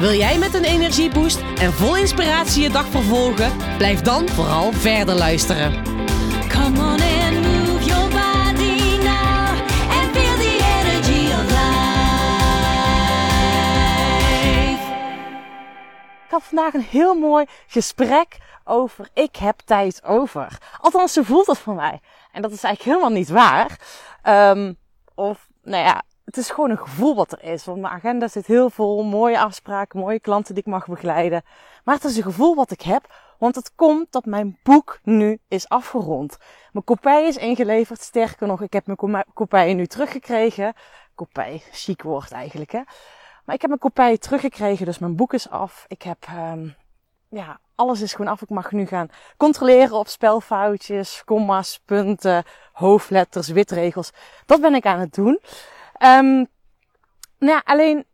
Wil jij met een energieboost en vol inspiratie je dag vervolgen? Blijf dan vooral verder luisteren. Come on and move your body now and feel the energy of life. Ik had vandaag een heel mooi gesprek over ik heb tijd over. Althans, zo voelt dat voor mij. En dat is eigenlijk helemaal niet waar. Ehm, of, nou ja, het is gewoon een gevoel wat er is. Want mijn agenda zit heel vol, mooie afspraken, mooie klanten die ik mag begeleiden. Maar het is een gevoel wat ik heb, want het komt dat mijn boek nu is afgerond. Mijn kopij is ingeleverd, sterker nog, ik heb mijn kopij nu teruggekregen. Kopij, chic woord eigenlijk hè. Maar ik heb mijn kopij teruggekregen, dus mijn boek is af. Ik heb, ehm, ja, alles is gewoon af. Ik mag nu gaan controleren op spelfoutjes, komma's, punten, hoofdletters, witregels. Dat ben ik aan het doen. Ehm, nou alleen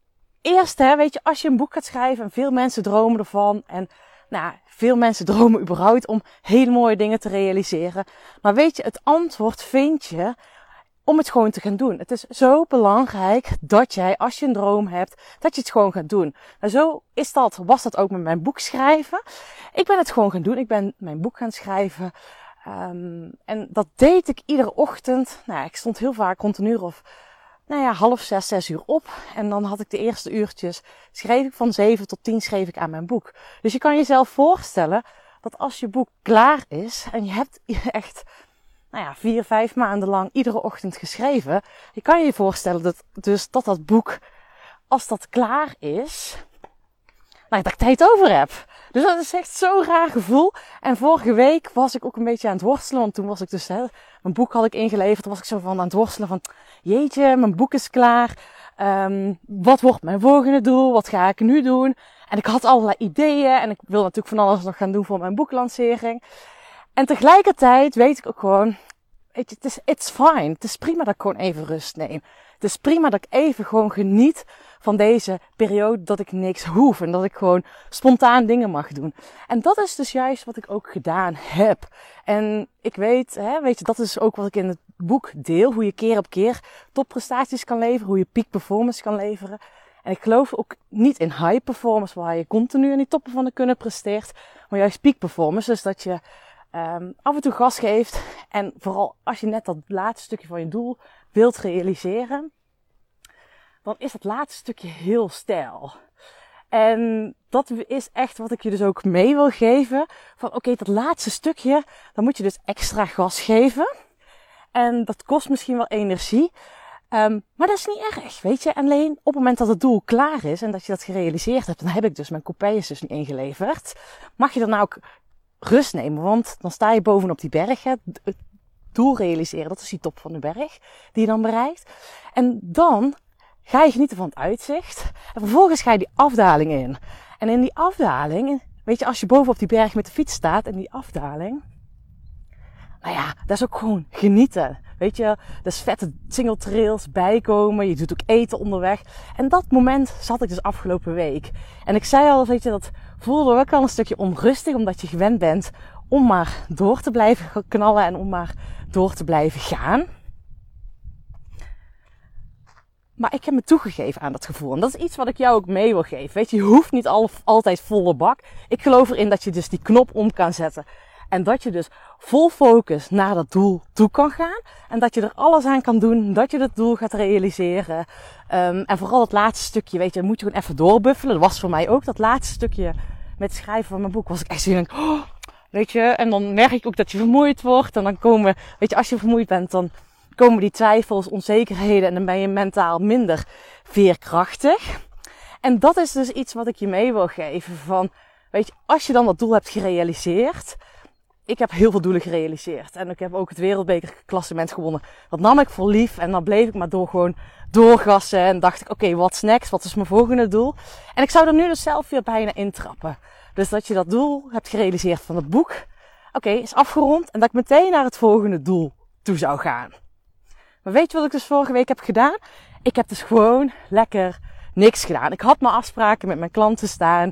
eerst, hè, weet je, als je een boek gaat schrijven en veel mensen dromen ervan en nou, veel mensen dromen überhaupt om hele mooie dingen te realiseren. Maar weet je, het antwoord vind je om het gewoon te gaan doen. Het is zo belangrijk dat jij, als je een droom hebt, dat je het gewoon gaat doen. En zo is dat, was dat ook met mijn boek schrijven. Ik ben het gewoon gaan doen. Ik ben mijn boek gaan schrijven. Um, en dat deed ik iedere ochtend. Nou, ik stond heel vaak uur of nou ja, half zes, zes uur op. En dan had ik de eerste uurtjes, schreef ik van zeven tot tien schreef ik aan mijn boek. Dus je kan jezelf voorstellen dat als je boek klaar is en je hebt echt, nou ja, vier, vijf maanden lang iedere ochtend geschreven. Je kan je voorstellen dat, dus dat dat boek, als dat klaar is, nou, dat ik tijd over heb. Dus dat is echt zo'n raar gevoel. En vorige week was ik ook een beetje aan het worstelen. Want toen was ik dus, hè, mijn boek had ik ingeleverd. Toen was ik zo van aan het worstelen van, jeetje, mijn boek is klaar. Um, wat wordt mijn volgende doel? Wat ga ik nu doen? En ik had allerlei ideeën. En ik wil natuurlijk van alles nog gaan doen voor mijn boeklancering. En tegelijkertijd weet ik ook gewoon, weet je, het is it's fine. Het is prima dat ik gewoon even rust neem. Het is prima dat ik even gewoon geniet van deze periode dat ik niks hoef en dat ik gewoon spontaan dingen mag doen. En dat is dus juist wat ik ook gedaan heb. En ik weet, hè, weet je, dat is ook wat ik in het boek deel, hoe je keer op keer topprestaties kan leveren, hoe je peak performance kan leveren. En ik geloof ook niet in high performance, waar je continu in die toppen van de kunnen presteert, maar juist peak performance, dus dat je um, af en toe gas geeft. En vooral als je net dat laatste stukje van je doel wilt realiseren, dan is dat laatste stukje heel stijl. En dat is echt wat ik je dus ook mee wil geven. Van oké, dat laatste stukje, dan moet je dus extra gas geven. En dat kost misschien wel energie. Um, maar dat is niet erg, weet je. Alleen op het moment dat het doel klaar is en dat je dat gerealiseerd hebt, dan heb ik dus mijn kopijs dus niet ingeleverd. Mag je dan nou ook rust nemen, want dan sta je bovenop die berg. Hè, het doel realiseren, dat is die top van de berg die je dan bereikt. En dan ga je genieten van het uitzicht. En vervolgens ga je die afdaling in. En in die afdaling, weet je, als je boven op die berg met de fiets staat en die afdaling. Nou ja, dat is ook gewoon genieten. Weet je, dat is vette single trails bijkomen. Je doet ook eten onderweg. En dat moment zat ik dus afgelopen week. En ik zei al, weet je, dat voelde ook al een stukje onrustig. Omdat je gewend bent om maar door te blijven knallen en om maar door te blijven gaan. Maar ik heb me toegegeven aan dat gevoel. En dat is iets wat ik jou ook mee wil geven. Weet je, je hoeft niet al, altijd volle bak. Ik geloof erin dat je dus die knop om kan zetten. En dat je dus vol focus naar dat doel toe kan gaan. En dat je er alles aan kan doen. Dat je dat doel gaat realiseren. Um, en vooral dat laatste stukje, weet je, moet je gewoon even doorbuffelen. Dat was voor mij ook dat laatste stukje met schrijven van mijn boek. Was ik echt zo denk, oh, weet je. En dan merk ik ook dat je vermoeid wordt. En dan komen, weet je, als je vermoeid bent, dan komen die twijfels, onzekerheden en dan ben je mentaal minder veerkrachtig. En dat is dus iets wat ik je mee wil geven van, weet je, als je dan dat doel hebt gerealiseerd, ik heb heel veel doelen gerealiseerd. En ik heb ook het wereldbekerklassement gewonnen. Dat nam ik voor lief. En dan bleef ik maar door gewoon doorgassen. En dacht ik, oké, wat next? Wat is mijn volgende doel? En ik zou er nu dus zelf weer bijna intrappen. Dus dat je dat doel hebt gerealiseerd van het boek. Oké, is afgerond. En dat ik meteen naar het volgende doel toe zou gaan. Maar weet je wat ik dus vorige week heb gedaan? Ik heb dus gewoon lekker niks gedaan. Ik had mijn afspraken met mijn klanten staan.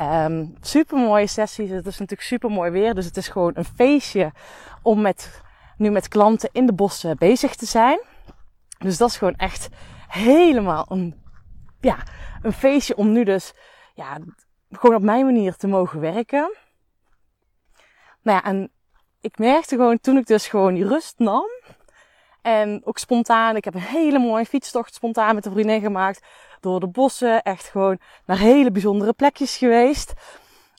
Um, super mooie sessies. Het is natuurlijk super mooi weer. Dus het is gewoon een feestje om met, nu met klanten in de bossen bezig te zijn. Dus dat is gewoon echt helemaal een, ja, een feestje om nu dus ja, gewoon op mijn manier te mogen werken. Nou ja, en ik merkte gewoon toen ik dus gewoon die rust nam. En ook spontaan. Ik heb een hele mooie fietstocht spontaan met een vriendin gemaakt. Door de bossen. Echt gewoon naar hele bijzondere plekjes geweest.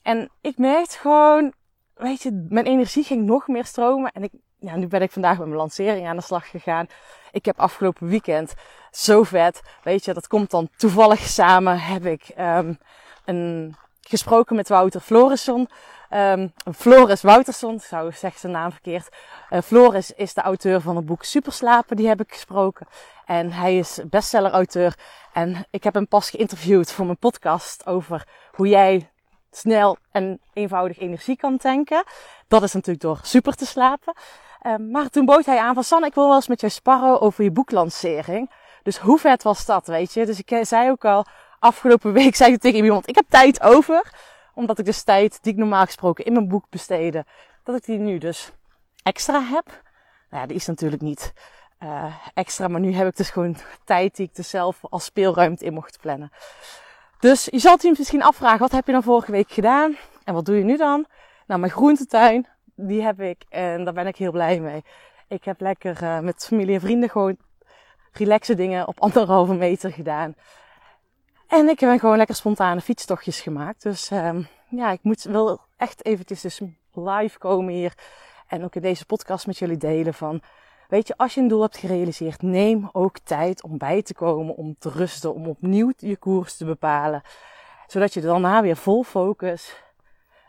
En ik merkte gewoon, weet je, mijn energie ging nog meer stromen. En ik, ja, nu ben ik vandaag met mijn lancering aan de slag gegaan. Ik heb afgelopen weekend zo vet. Weet je, dat komt dan toevallig samen. Heb ik um, een gesproken met Wouter Florisson. Um, Floris Wouterson, zou zeggen zijn naam verkeerd. Uh, Floris is de auteur van het boek Superslapen, die heb ik gesproken. En hij is bestseller-auteur. En ik heb hem pas geïnterviewd voor mijn podcast over hoe jij snel en eenvoudig energie kan tanken. Dat is natuurlijk door super te slapen. Um, maar toen bood hij aan van Sanne, ik wil wel eens met jou sparren over je boeklancering. Dus hoe vet was dat, weet je? Dus ik eh, zei ook al, afgelopen week zei ik tegen iemand, ik heb tijd over omdat ik dus tijd die ik normaal gesproken in mijn boek besteden, dat ik die nu dus extra heb. Nou ja, die is natuurlijk niet uh, extra, maar nu heb ik dus gewoon tijd die ik dus zelf als speelruimte in mocht plannen. Dus je zal je misschien afvragen, wat heb je dan vorige week gedaan? En wat doe je nu dan? Nou, mijn groentetuin, die heb ik en daar ben ik heel blij mee. Ik heb lekker uh, met familie en vrienden gewoon relaxe dingen op anderhalve meter gedaan. En ik heb gewoon lekker spontane fietstochtjes gemaakt. Dus um, ja, ik moet wel echt eventjes dus live komen hier. En ook in deze podcast met jullie delen van... Weet je, als je een doel hebt gerealiseerd, neem ook tijd om bij te komen, om te rusten, om opnieuw je koers te bepalen. Zodat je daarna weer vol focus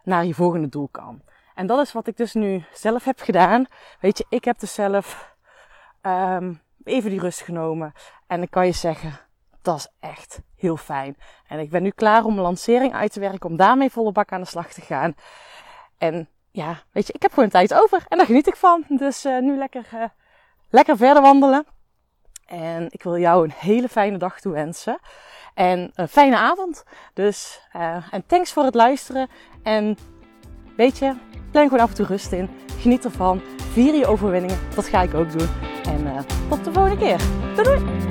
naar je volgende doel kan. En dat is wat ik dus nu zelf heb gedaan. Weet je, ik heb dus zelf um, even die rust genomen. En ik kan je zeggen, dat is echt heel fijn. En ik ben nu klaar om een lancering uit te werken, om daarmee volle bak aan de slag te gaan. En ja, weet je, ik heb gewoon tijd over en daar geniet ik van. Dus uh, nu lekker, uh, lekker verder wandelen. En ik wil jou een hele fijne dag toewensen. En een fijne avond. Dus, uh, en thanks voor het luisteren. En weet je, plan gewoon af en toe rust in. Geniet ervan. Vier je overwinningen. Dat ga ik ook doen. En tot de volgende keer. Doei doei!